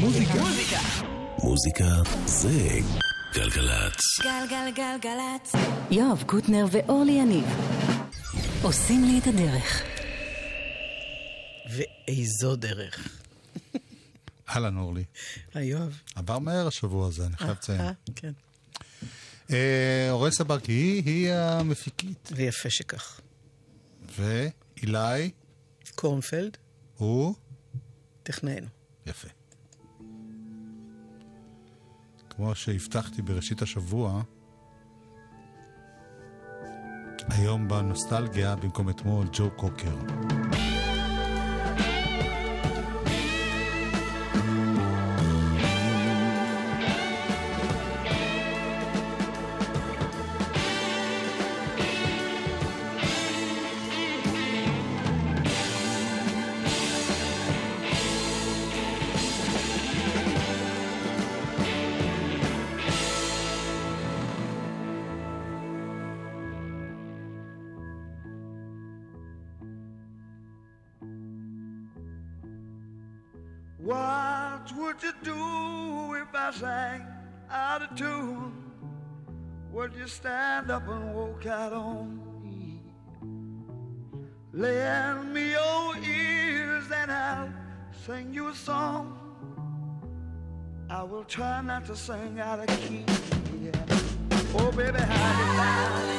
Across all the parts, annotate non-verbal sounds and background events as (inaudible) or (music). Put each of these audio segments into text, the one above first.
מוזיקה. מוזיקה זה גלגלצ. גלגלגלגלצ. יואב קוטנר ואורלי יניב עושים לי את הדרך. ואיזו דרך. (laughs) אהלן אורלי. היי יואב. עבר מהר השבוע הזה, אני חייב לציין. אה, כן. אה, אורל סברקי, היא, היא המפיקית. ויפה שכך. ואילי, קורנפלד, הוא... טכנאינו. יפה. כמו שהבטחתי בראשית השבוע, היום בנוסטלגיה, במקום אתמול, ג'ו קוקר. Lend me your ears and I'll sing you a song. I will try not to sing out of key. Yeah. Oh, baby, how do you like?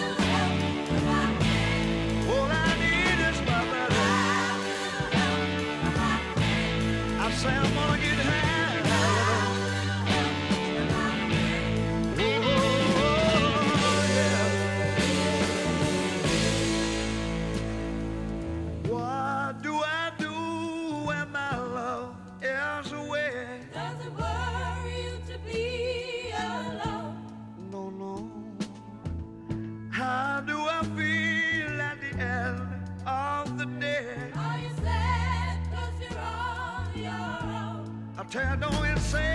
All I need is my brother. I say I'm gonna get say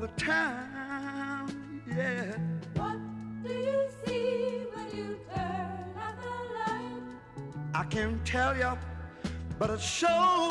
the time. Yeah. What do you see when you turn out the light? I can't tell you, but it sure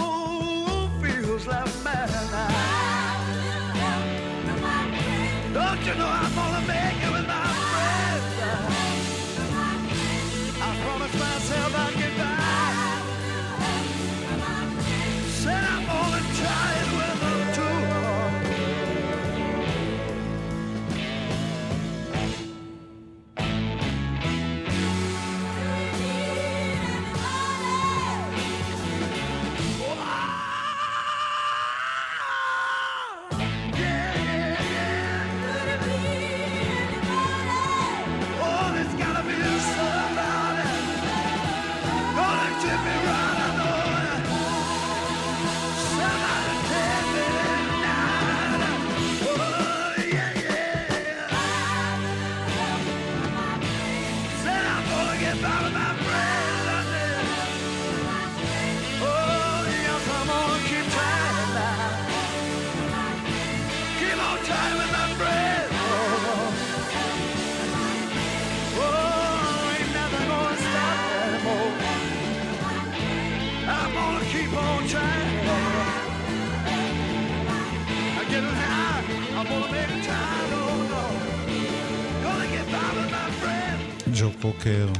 get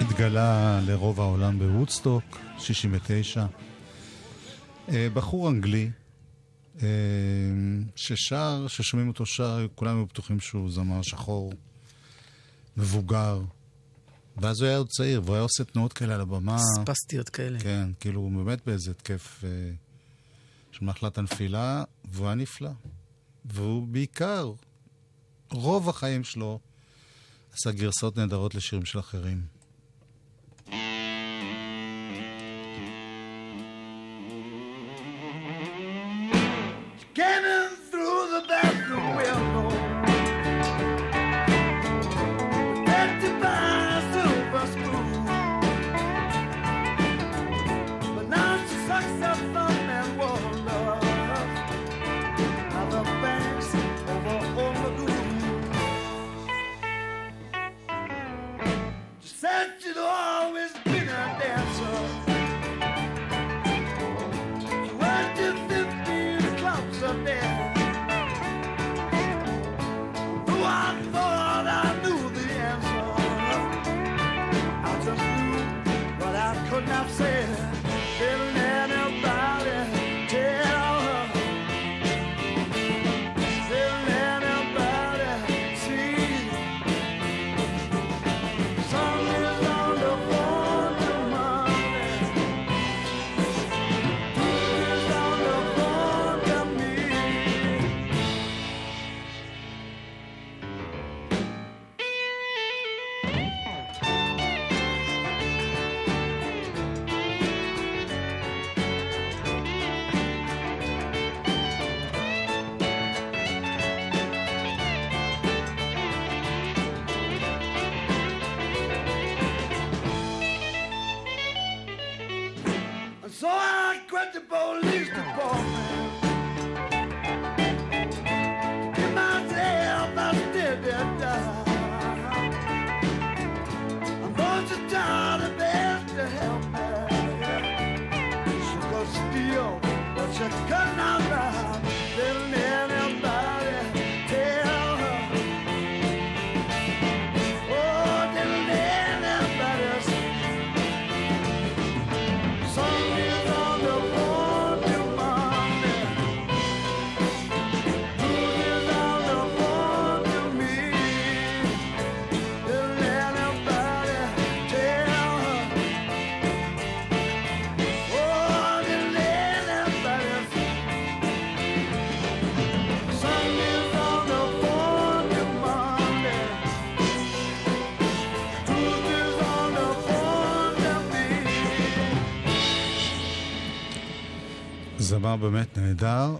התגלה לרוב העולם בוודסטוק, 69. אה, בחור אנגלי אה, ששר, ששומעים אותו שר, כולם היו בטוחים שהוא זמר שחור, מבוגר. ואז הוא היה עוד צעיר, והוא היה עושה תנועות כאלה על הבמה. ספסטיות כאלה. כן, כאילו הוא באמת באיזה התקף אה, של מחלת הנפילה, והוא היה נפלא. והוא בעיקר, רוב החיים שלו, עשה גרסאות נהדרות לשירים של אחרים. Scanning through the bathroom באמת נהדר,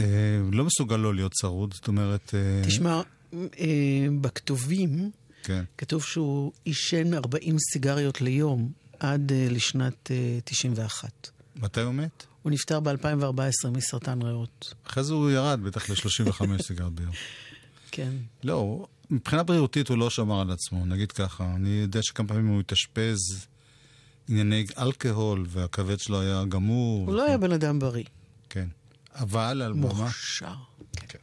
אה, לא מסוגל לא להיות צרוד, זאת אומרת... אה, תשמע, אה, בכתובים כן. כתוב שהוא עישן 40 סיגריות ליום עד אה, לשנת אה, 91. מתי הוא מת? הוא נפטר ב-2014 מסרטן ריאות. אחרי זה הוא ירד בטח ל-35 (laughs) סיגרות ביום. כן. לא, מבחינה בריאותית הוא לא שמר על עצמו, נגיד ככה. אני יודע שכמה פעמים הוא התאשפז ענייני אלכוהול, והכבד שלו היה גמור. הוא לא היה בן אדם בריא. כן. אבל על במה... מוכשר. כן,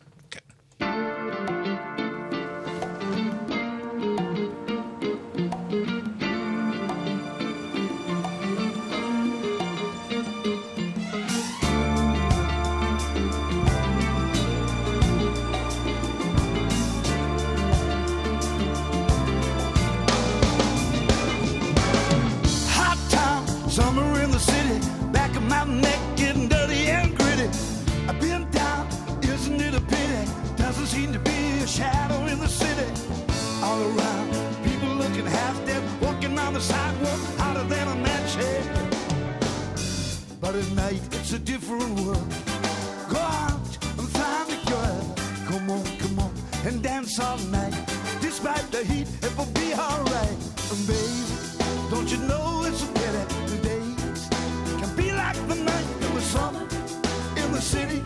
on the sidewalk, hotter than a match head. But at night, it's a different world. Go out and find a girl. Come on, come on, and dance all night. Despite the heat, it will be alright. And baby, don't you know it's a pity the days can be like the night in the summer, in the city,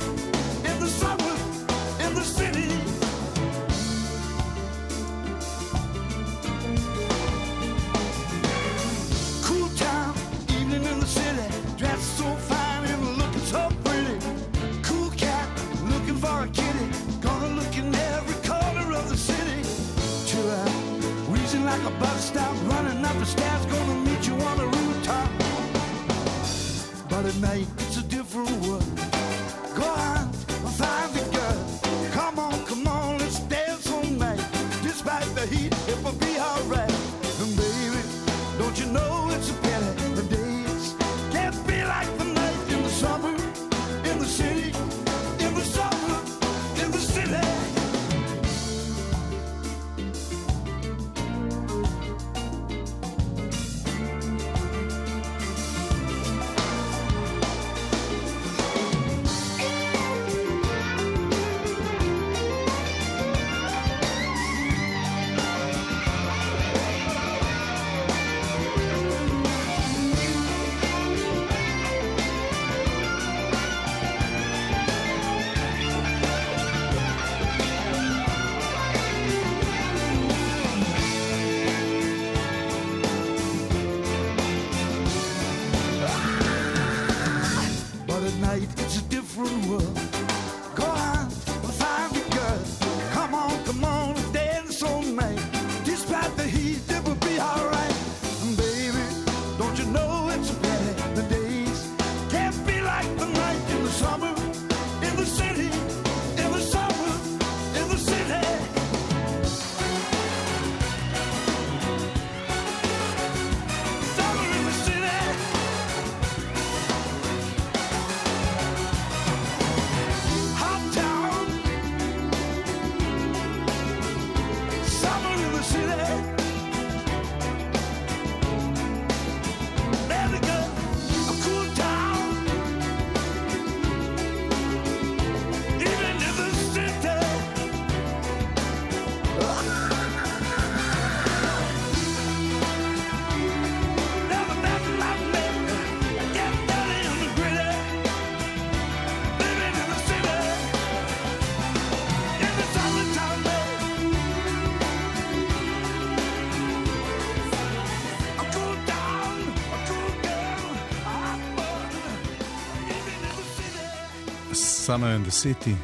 Summer in the City.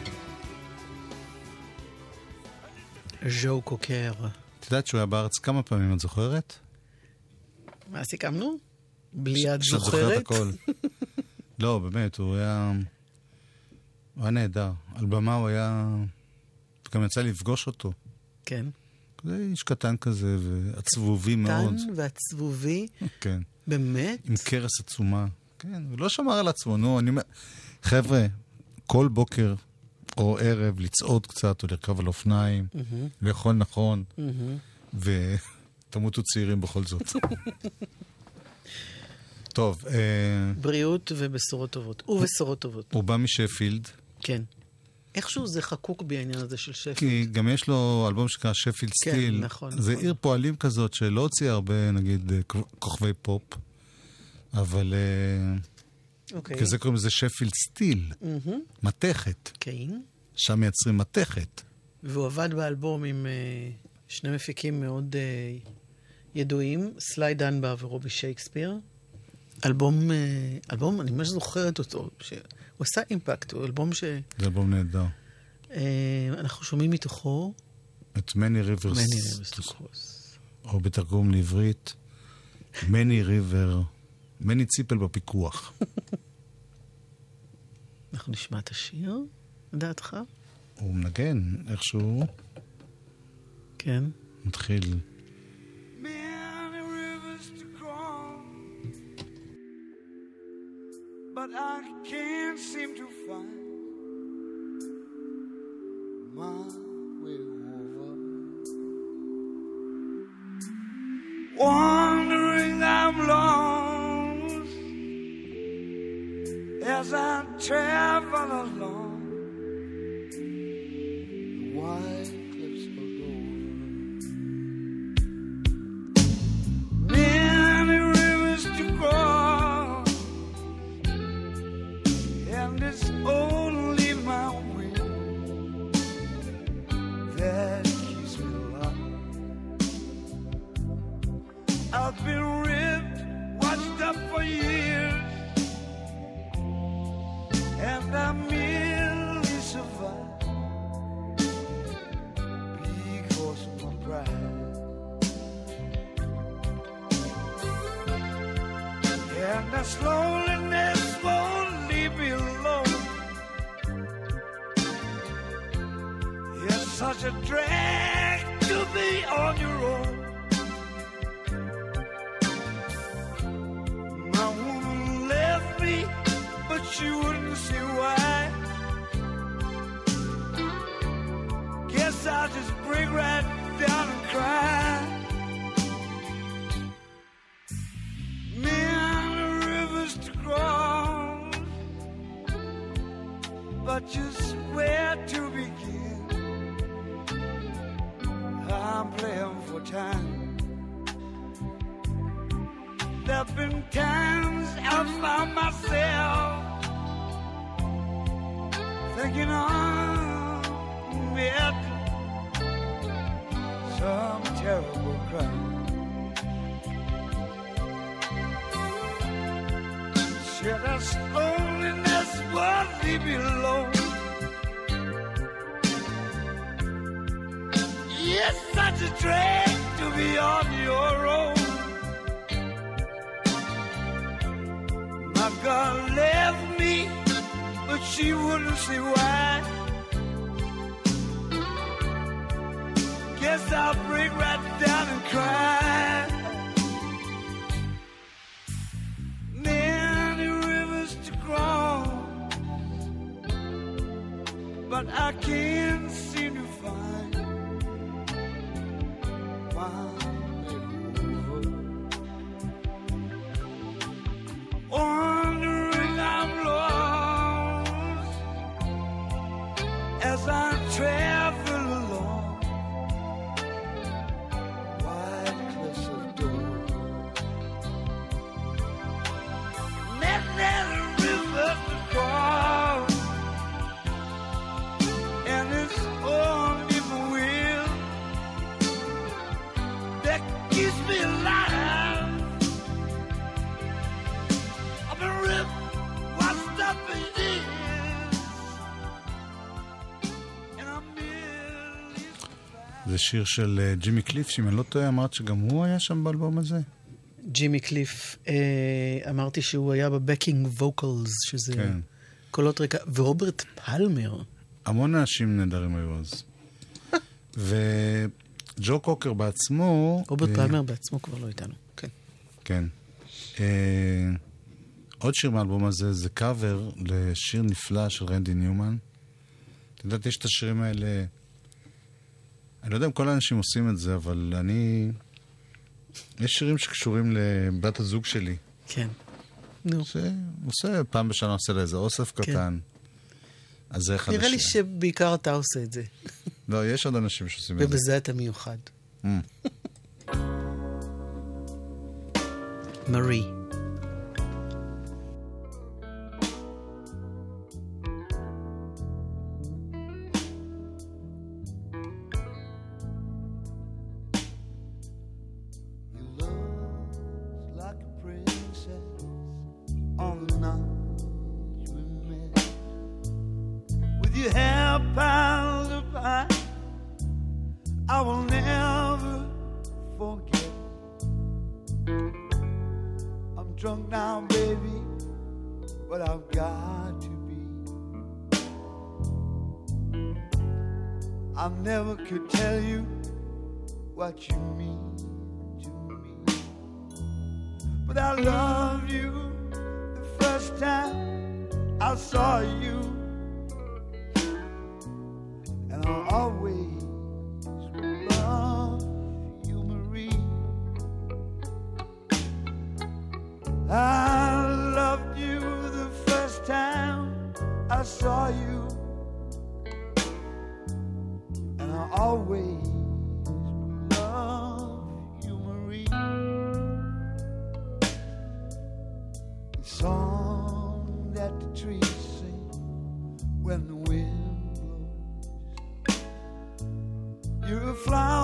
ז'ו קוקר. את יודעת שהוא היה בארץ כמה פעמים, את זוכרת? מה סיכמנו? בלי את שאת זוכרת? הכל. (laughs) לא, באמת, הוא היה... הוא היה נהדר. על במה הוא היה... גם יצא לפגוש אותו. כן. זה איש קטן כזה, ועצבובי מאוד. קטן ועצבובי, (laughs) כן. באמת? עם קרס עצומה. כן, הוא לא שמר על עצמו, נו, אני אומר... חבר'ה, כל בוקר או ערב לצעוד קצת, או לרכב על אופניים, לאכול נכון, ותמותו צעירים בכל זאת. טוב, אה, בריאות ובשורות טובות. ובשורות טובות, הוא בא משפילד, כן. איכשהו זה חקוק בי העניין הזה של שפי. כי גם יש לו אלבום שנקרא שפילד כן, סטיל. נכון, זה נכון. עיר פועלים כזאת שלא הוציאה הרבה, נגיד, אה, כוכבי פופ, אבל אה, אוקיי. כי זה קוראים לזה שפילד סטיל, מתכת. כן. שם מייצרים מתכת. והוא עבד באלבום עם אה, שני מפיקים מאוד אה, ידועים, סליי דנבר ורובי שייקספיר. אלבום, אה, אלבום, אני ממש זוכרת אותו, שהוא עשה אימפקט, הוא אלבום זה אלבום נהדר. שאנחנו שומעים מתוכו, את מני ריברס, מני ריברס. או בתרגום לעברית, מני ריבר, מני ציפל בפיקוח. אנחנו נשמע את השיר, לדעתך? הוא מנגן, איכשהו כן. מתחיל. But I can't seem to find travel alone. There've been times I found myself thinking I'm it some terrible crime. Should this loneliness won't leave me alone. It's such a drag to be on your own. Girl left me, but she wouldn't see why. Guess I'll break right down and cry. Many rivers to cross, but I can't שיר של אה, ג'ימי קליף, שאם אני לא טועה, אמרת שגם הוא היה שם באלבום הזה? ג'ימי קליף, אה, אמרתי שהוא היה ב backing vocals, שזה כן. קולות רקע, ורוברט פלמר. המון אנשים נהדרים היו אז. (laughs) וג'ו קוקר בעצמו... רוברט אה, פלמר בעצמו כבר לא איתנו. כן. כן. אה, עוד שיר מהאלבום הזה זה קאבר לשיר נפלא של רנדי ניומן. את יודעת, יש את השירים האלה... אני לא יודע אם כל האנשים עושים את זה, אבל אני... יש שירים שקשורים לבת הזוג שלי. כן. נו. עושה, עושה פעם בשנה עושה לה איזה אוסף כן. קטן. אז זה אחד נראה לי השירים. שבעיקר אתה עושה את זה, לא, יש עוד אנשים שעושים את זה. ובזה אתה מיוחד. Mm. (laughs) מרי.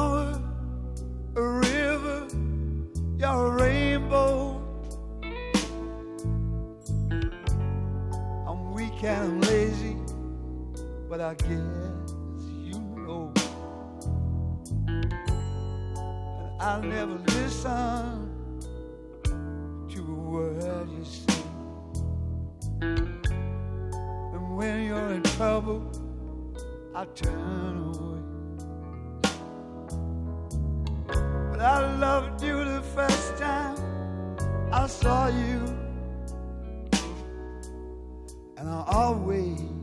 flower, a river, you're a rainbow. I'm weak and I'm lazy, but I guess you know. And I'll never listen to a word you say. And when you're in trouble, I turn away. Loved you the first time I saw you, and I always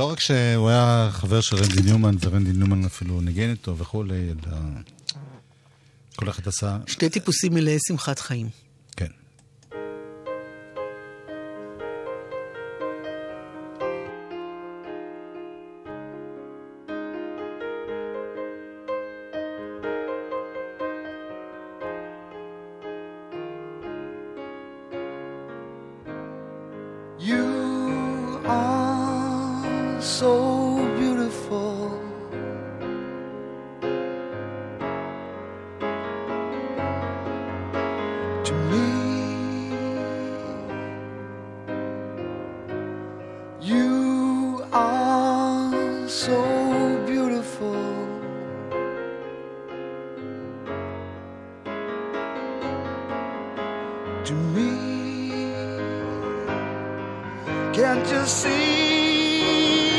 ולא רק שהוא היה חבר של רנדי ניומן, ורנדי ניומן אפילו ניגן איתו וכולי, אלא כל אחד עשה... שתי טיפוסים מלאי שמחת חיים. Can't you see?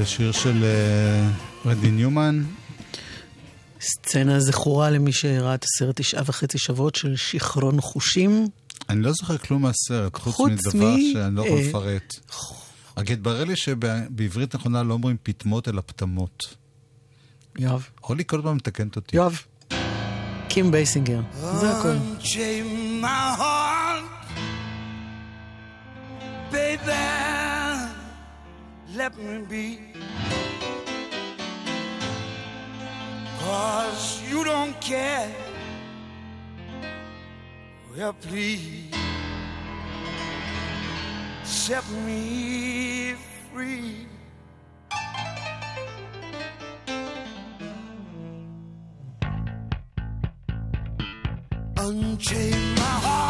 זה שיר של אה, רדי uh, ניומן. סצנה זכורה למי שראה את הסרט תשעה וחצי שבועות של שיכרון חושים. אני לא זוכר כלום מהסרט, חוץ, חוץ מדבר מ... שאני לא יכול אה... לפרט. רק התברר לי שבעברית נכונה לא אומרים פטמות אלא פטמות. יואב. הולי כל פעם מתקנת אותי. יואב. קים בייסינגר. זה הכול. let me be. Cause you don't care. Well, please set me free. Unchain my heart.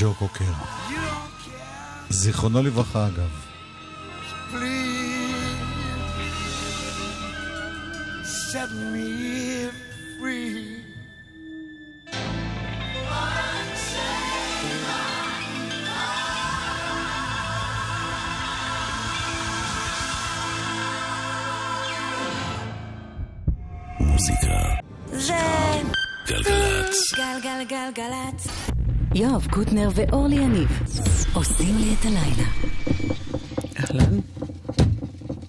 ג'ו קוקר. זיכרונו לברכה אגב. set me free. מוזיקה זה גלגלצ גלגלגלגלצ יואב קוטנר ואורלי יניב עושים לי את הלילה. אהלן?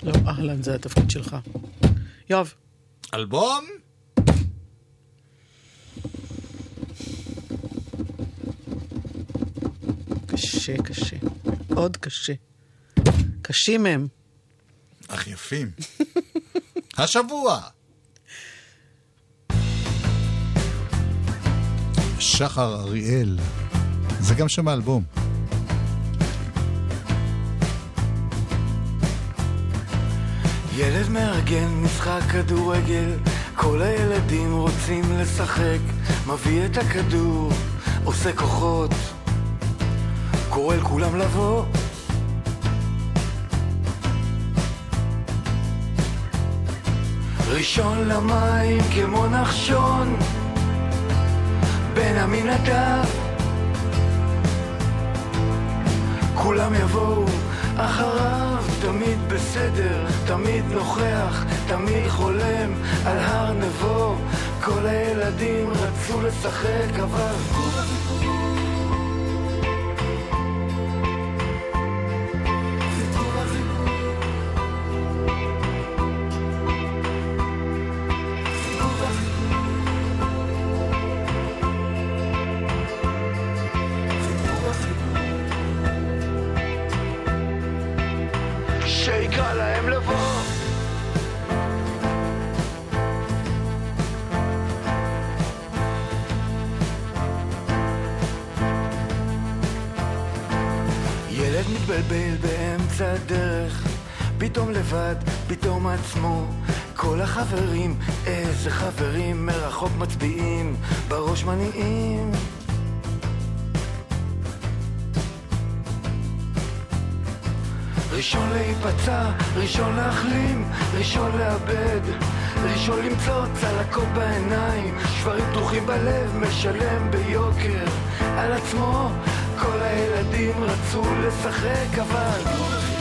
לא, אהלן, זה התפקיד שלך. יואב, אלבום? קשה, קשה. מאוד קשה. קשים הם. אך יפים. (laughs) השבוע. שחר אריאל. זה גם שם האלבום. ילד מארגן משחק כדורגל, כל הילדים רוצים לשחק, מביא את הכדור, עושה כוחות, קורא לכולם לבוא. ראשון למים כמו נחשון, בין עמינדב כולם יבואו אחריו, תמיד בסדר, תמיד נוכח, תמיד חולם על הר נבו. כל הילדים רצו לשחק, אבל... מניעים. ראשון להיפצע, ראשון להחלים, ראשון לאבד, ראשון למצוא צלקות בעיניים, שברים פתוחים בלב, משלם ביוקר על עצמו. כל הילדים רצו לשחק, אבל...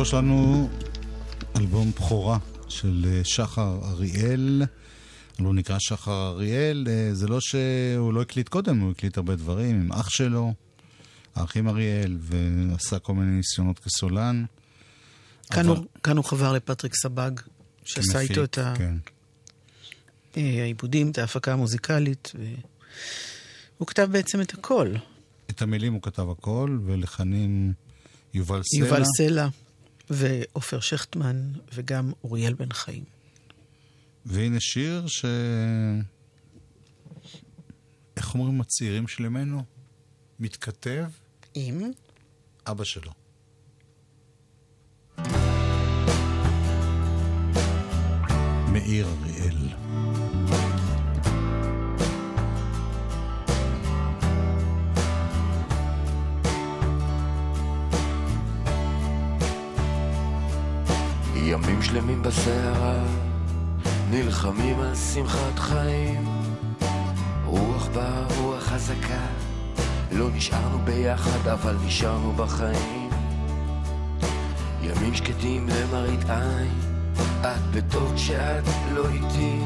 השבוע שלנו, אלבום בכורה של אה, שחר אריאל. הוא נקרא שחר אריאל, אה, זה לא שהוא לא הקליט קודם, הוא הקליט הרבה דברים עם אח שלו, האחים אריאל, ועשה כל מיני ניסיונות כסולן. כאן אבל- הוא- כאן הוא חבר לפטריק סבג, שעשה כמפיק, איתו את. כן. אה, העיבודים, את ההפקה המוזיקלית, והוא כתב בעצם את הכל. את המילים הוא כתב הכל, ולחנים יובל סלע. יובל סלע ועופר שכטמן, וגם אוריאל בן חיים. והנה שיר ש... איך אומרים הצעירים של ימינו? מתכתב עם? אבא שלו. מאיר אריאל. ימים שלמים בסערה, נלחמים על שמחת חיים. רוח באה, רוח חזקה, לא נשארנו ביחד, אבל נשארנו בחיים. ימים שקטים למראית עין, את בטוב כשאת לא איתי.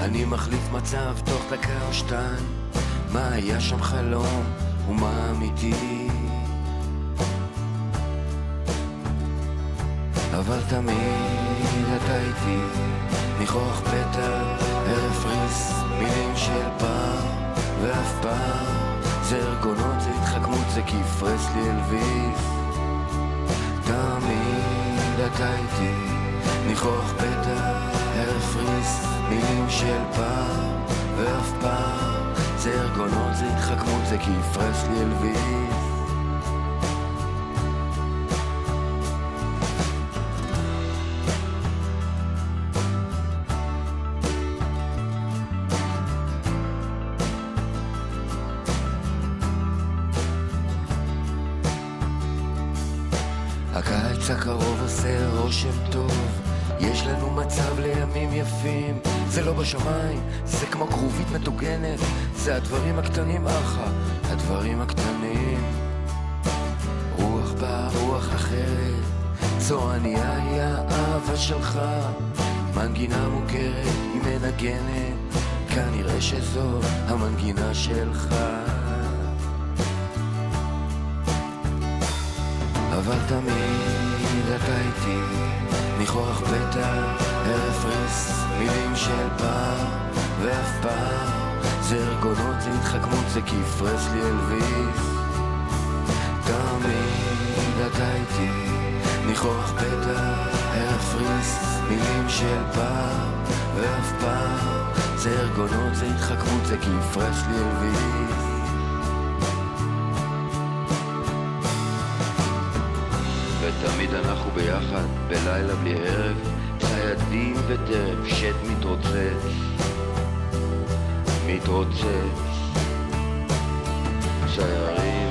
אני מחליף מצב תוך דקה או שתיים, מה היה שם חלום ומה אמיתי. אבל תמיד אתה איתי, ניחוח פתע, ערב ריס, מילים של פעם, ואף פעם זה ארגונות, זה התחכמות, זה כפרס לי אלוויס. תמיד אתה איתי, ניחוח פתע, ערב ריס, מילים של פעם, ואף פעם זה ארגונות, זה התחכמות, זה כפרס לי אלוויס. מצב לימים יפים, זה לא בשמיים, זה כמו כרובית מטוגנת, זה הדברים הקטנים אחא, הדברים הקטנים. רוח באה, רוח אחרת, צועניה היא האהבה שלך, מנגינה מוכרת, היא מנגנת, כנראה שזו המנגינה שלך. אבל תמיד אתה איתי, ניחוח פתע, ערב ריס, מילים של פעם, ואף פעם זה ארגונות, זה התחכמות, זה כפרס לי אלוויס. תמיד אתה איתי, ניחוח פתע, ריס, מילים של פעם, ואף פעם זה ארגונות, זה התחכמות, זה כפרס לי אלוויס. ותמיד אנחנו ביחד, בלילה בלי ערב, ציידים וטרף, שט מתרוצץ, מתרוצץ. ציירים,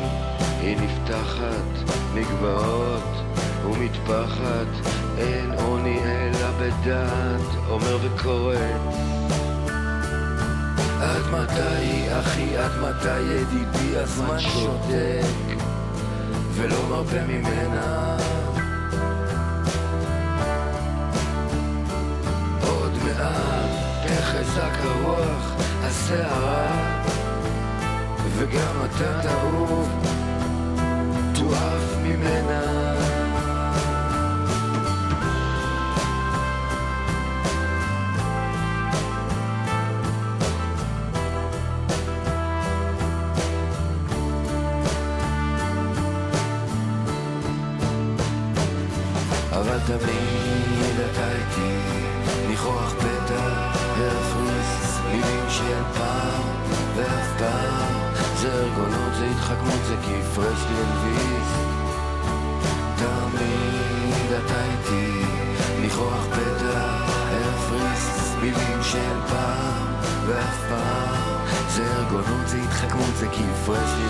היא נפתחת, מגבעות ומטפחת, אין עוני אלא בדעת, אומר וקורא. עד מתי, אחי, עד מתי, ידידי, הזמן שותק, ולא מרפה ממנה. הרוח, הסערה, וגם אתה תעוף, תועף ממנה. זה ארגונות, זה התחכמות, זה כפרש לי אלוויס. תמיד אתה איתי, ניחוח פתע, הרפריס, מילים של פעם, ואף פעם, זה ארגונות, זה התחכמות, זה כפרש לי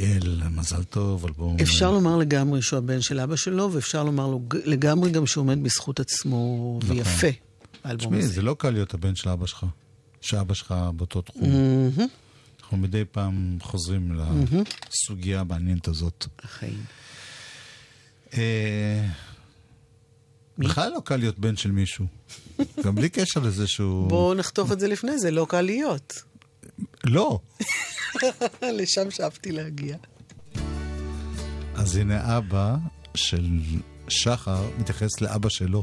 אריאל, מזל טוב, אלבום... אפשר לומר לגמרי שהוא הבן של אבא שלו, ואפשר לומר לו לגמרי גם שהוא עומד בזכות עצמו, נכון. ויפה, האלבום תשמעי, הזה. זה לא קל להיות הבן של אבא שלך, שאבא שלך באותו תחום. אנחנו מדי פעם חוזרים לסוגיה המעניינת הזאת. החיים. אה, בכלל לא קל להיות בן של מישהו. (laughs) גם בלי קשר לזה שהוא... בואו נחתוך את זה לפני זה, לא קל להיות. לא. (laughs) לשם שאפתי להגיע. אז הנה אבא של שחר מתייחס לאבא שלו.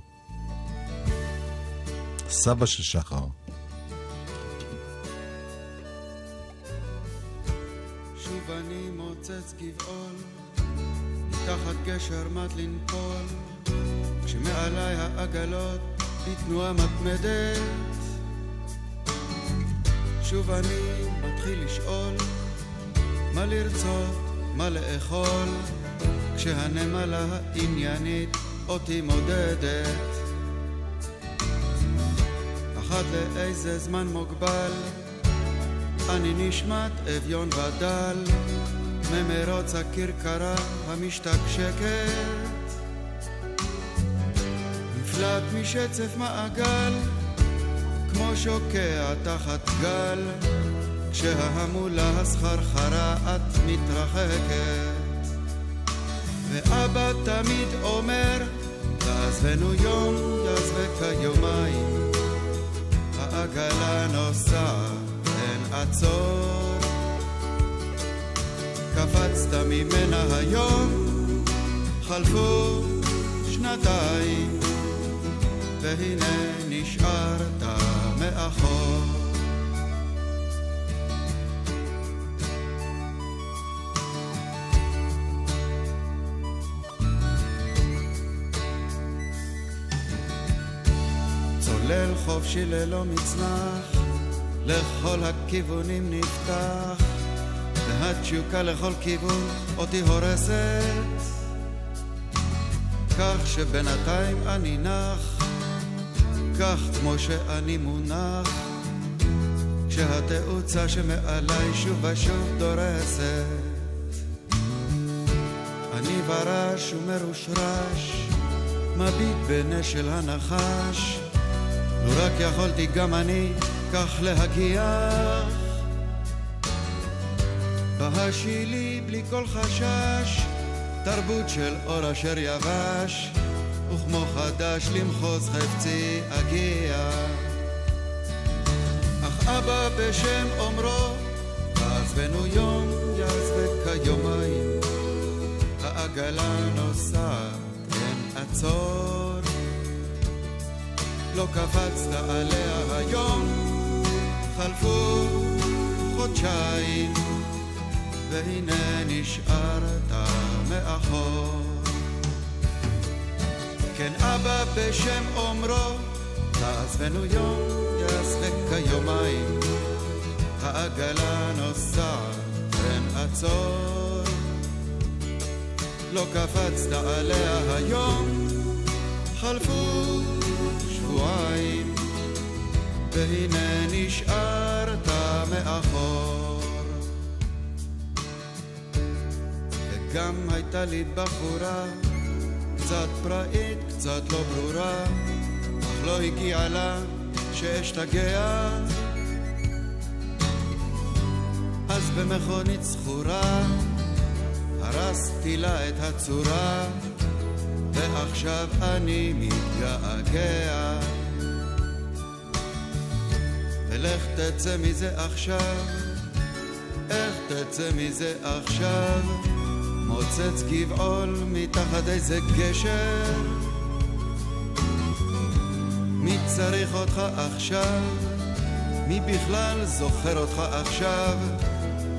סבא של שחר. שוב אני מוצץ גבעול, מתחת גשר מת לנפול, כשמעליי העגלות בתנועה מתמדת. שוב אני מתחיל לשאול, מה לרצות, מה לאכול, כשהנמלה העניינית אותי מודדת. אחת לאיזה זמן מוגבל, אני נשמט אביון ודל ממרוץ הכרכרה המשתקשקת נפלט משצף מעגל כמו שוקע תחת גל כשההמולה הסחרחרה את מתרחקת. ואבא תמיד אומר תעזבנו יום יעזבק יומיים העגלה נוסעת אין עצור. קפצת ממנה היום חלפו שנתיים והנה נשארת מאחור. צולל חופשי ללא מצנח לכל הכיוונים נפתח והתשוקה לכל כיוון אותי הורסת. כך שבינתיים אני נח כך כמו שאני מונח כשהתאוצה שמעליי שוב ושוב דורסת. אני ברש ומרושרש מביט בנשל הנחש לו רק יכולתי גם אני כך להגיח בהשילי בלי כל חשש תרבות של אור אשר יבש וכמו חדש למחוז חפצי אגיע. אך אבא בשם אומרו עזבנו יום יעזבק כיומיים העגלה נוסעת אין עצור לא קפצת עליה היום חלפו חודשיים והנה נשארת מאחור כן אבא בשם אומרו תעזבנו יום יעזבק כיומיים. העגלה נוסעת אין עצור לא קפצת עליה היום חלפו שבועיים והנה נשארת מאחור. וגם הייתה לי בחורה קצת פראית, קצת לא ברורה אך לא הגיעה לה שאשתגע אז במכונית זכורה הרסתי לה את הצורה ועכשיו אני מתגעגע ולך תצא מזה עכשיו, איך תצא מזה עכשיו? מוצץ גבעול מתחת איזה גשר מי צריך אותך עכשיו? מי בכלל זוכר אותך עכשיו?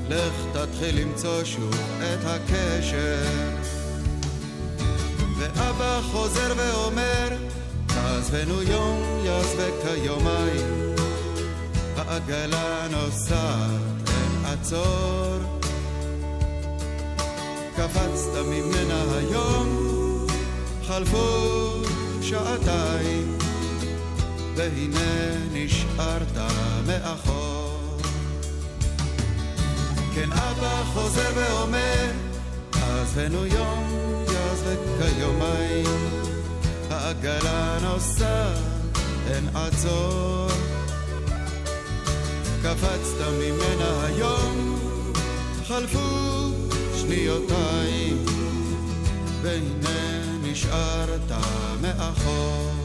לך תתחיל למצוא שוב את הקשר ואבא חוזר ואומר תעזבנו יום יעזבק כיומיים העגלה נוסעת אין עצור קפצת ממנה היום חלפו שעתיים והנה נשארת מאחור כן אבא חוזר ואומר, עזבנו יום, יעזבק כיומיים, העגלה נוסעת, אין עצור. קפצת ממנה היום, שניותיים, והנה נשארת מאחור.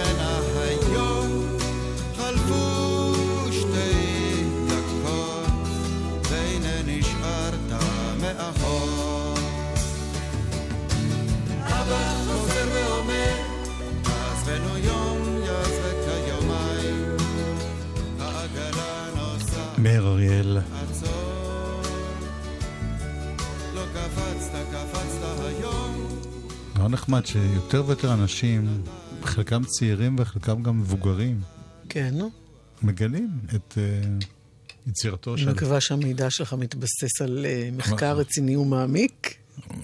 ממנה היום, חלפו שתי דקות, והנה נשארת מאחור. אבא חוזר ואומר, עזבנו יום, יעזבק כיומיים, העגלה נוסעת. מאיר אריאל, לא קפצת, קפצת היום. מאוד נחמד שיותר ויותר אנשים, חלקם צעירים וחלקם גם מבוגרים, כן. מגלים את uh, יצירתו אני של מקווה שהמידע שלך מתבסס על אה, מחקר מה? רציני ומעמיק.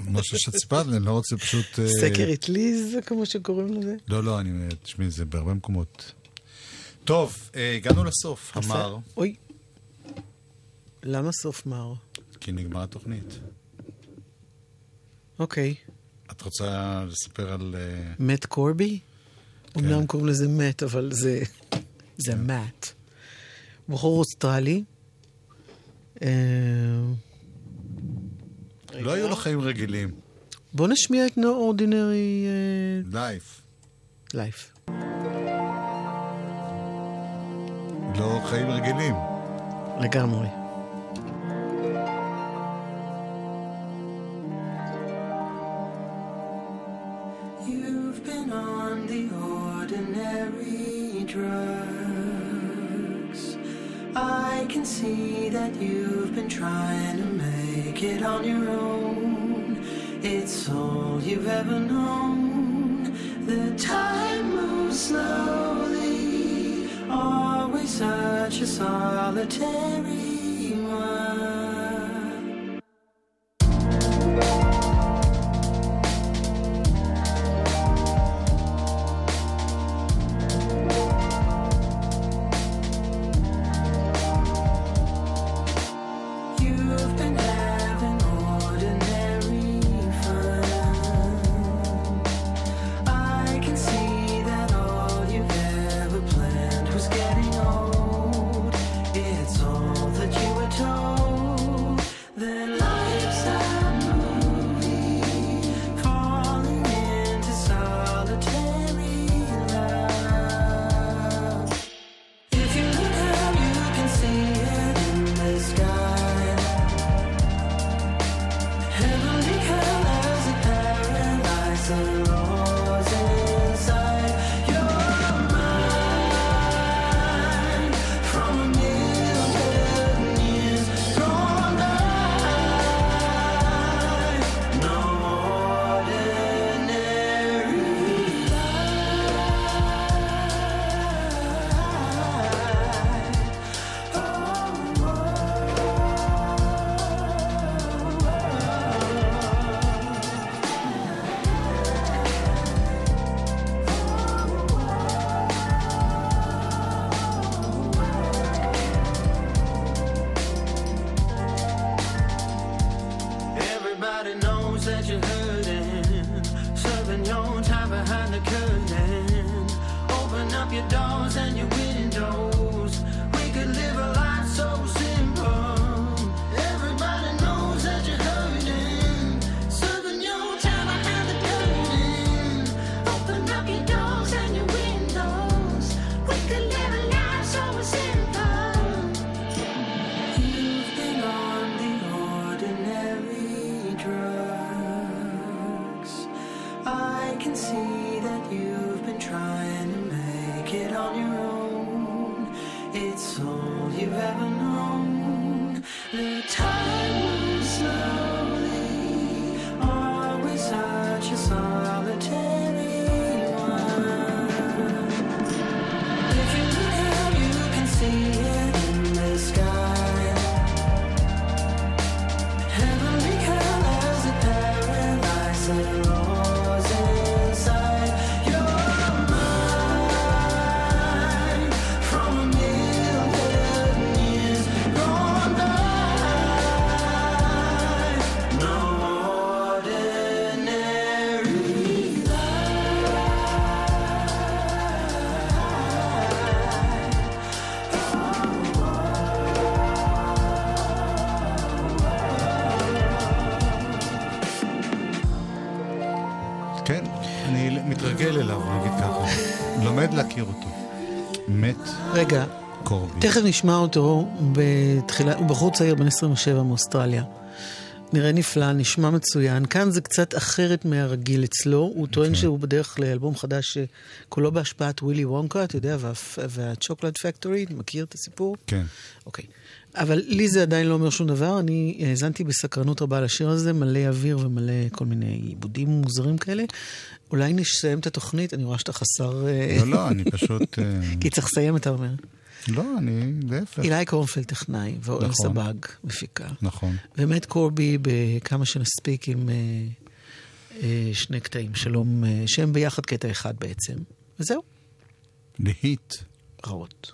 משהו שציפת לי, אני לא רוצה פשוט... אה, סקר אטליז, כמו שקוראים לזה. לא, לא, אני... תשמעי, זה בהרבה מקומות. טוב, הגענו לסוף, המר, אוי. למה סוף מר? כי נגמרה התוכנית. אוקיי. את רוצה לספר על... מאט קורבי? כן. אמנם קוראים לזה מאט, אבל זה... זה מאט. בחור אוסטרלי. אה, לא היו לו חיים רגילים. בוא נשמיע את No Ordinary לייף. Life. לא חיים רגילים. לגמרי. Can see that you've been trying to make it on your own. It's all you've ever known. The time moves slowly, always such a solitary on your own. It's all you've ever known. The time תכף נשמע אותו בתחילה, הוא בחור צעיר בן 27 מאוסטרליה. נראה נפלא, נשמע מצוין. כאן זה קצת אחרת מהרגיל אצלו. הוא טוען אוקיי. שהוא בדרך לאלבום חדש שכולו בהשפעת ווילי וונקה, אתה יודע, וה- והצ'וקולד פקטורי, מכיר את הסיפור? כן. אוקיי. אבל לי זה עדיין לא אומר שום דבר, אני האזנתי בסקרנות רבה לשיר הזה, מלא אוויר ומלא כל מיני עיבודים מוזרים כאלה. אולי נסיים את התוכנית, אני רואה שאתה חסר... אה, לא, לא, אני פשוט... אה, (laughs) כי צריך לסיים, אתה אומר. לא, אני להפך. אילי קורנפלד טכנאי, ואורן נכון. סבג מפיקה. נכון. ומט קורבי בכמה שנספיק עם אה, אה, שני קטעים שלום, אה, שהם ביחד קטע אחד בעצם. וזהו, להיט. רעות.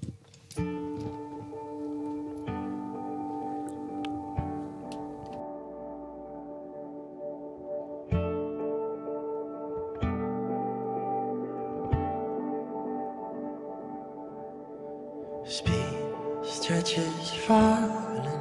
Speed stretches falling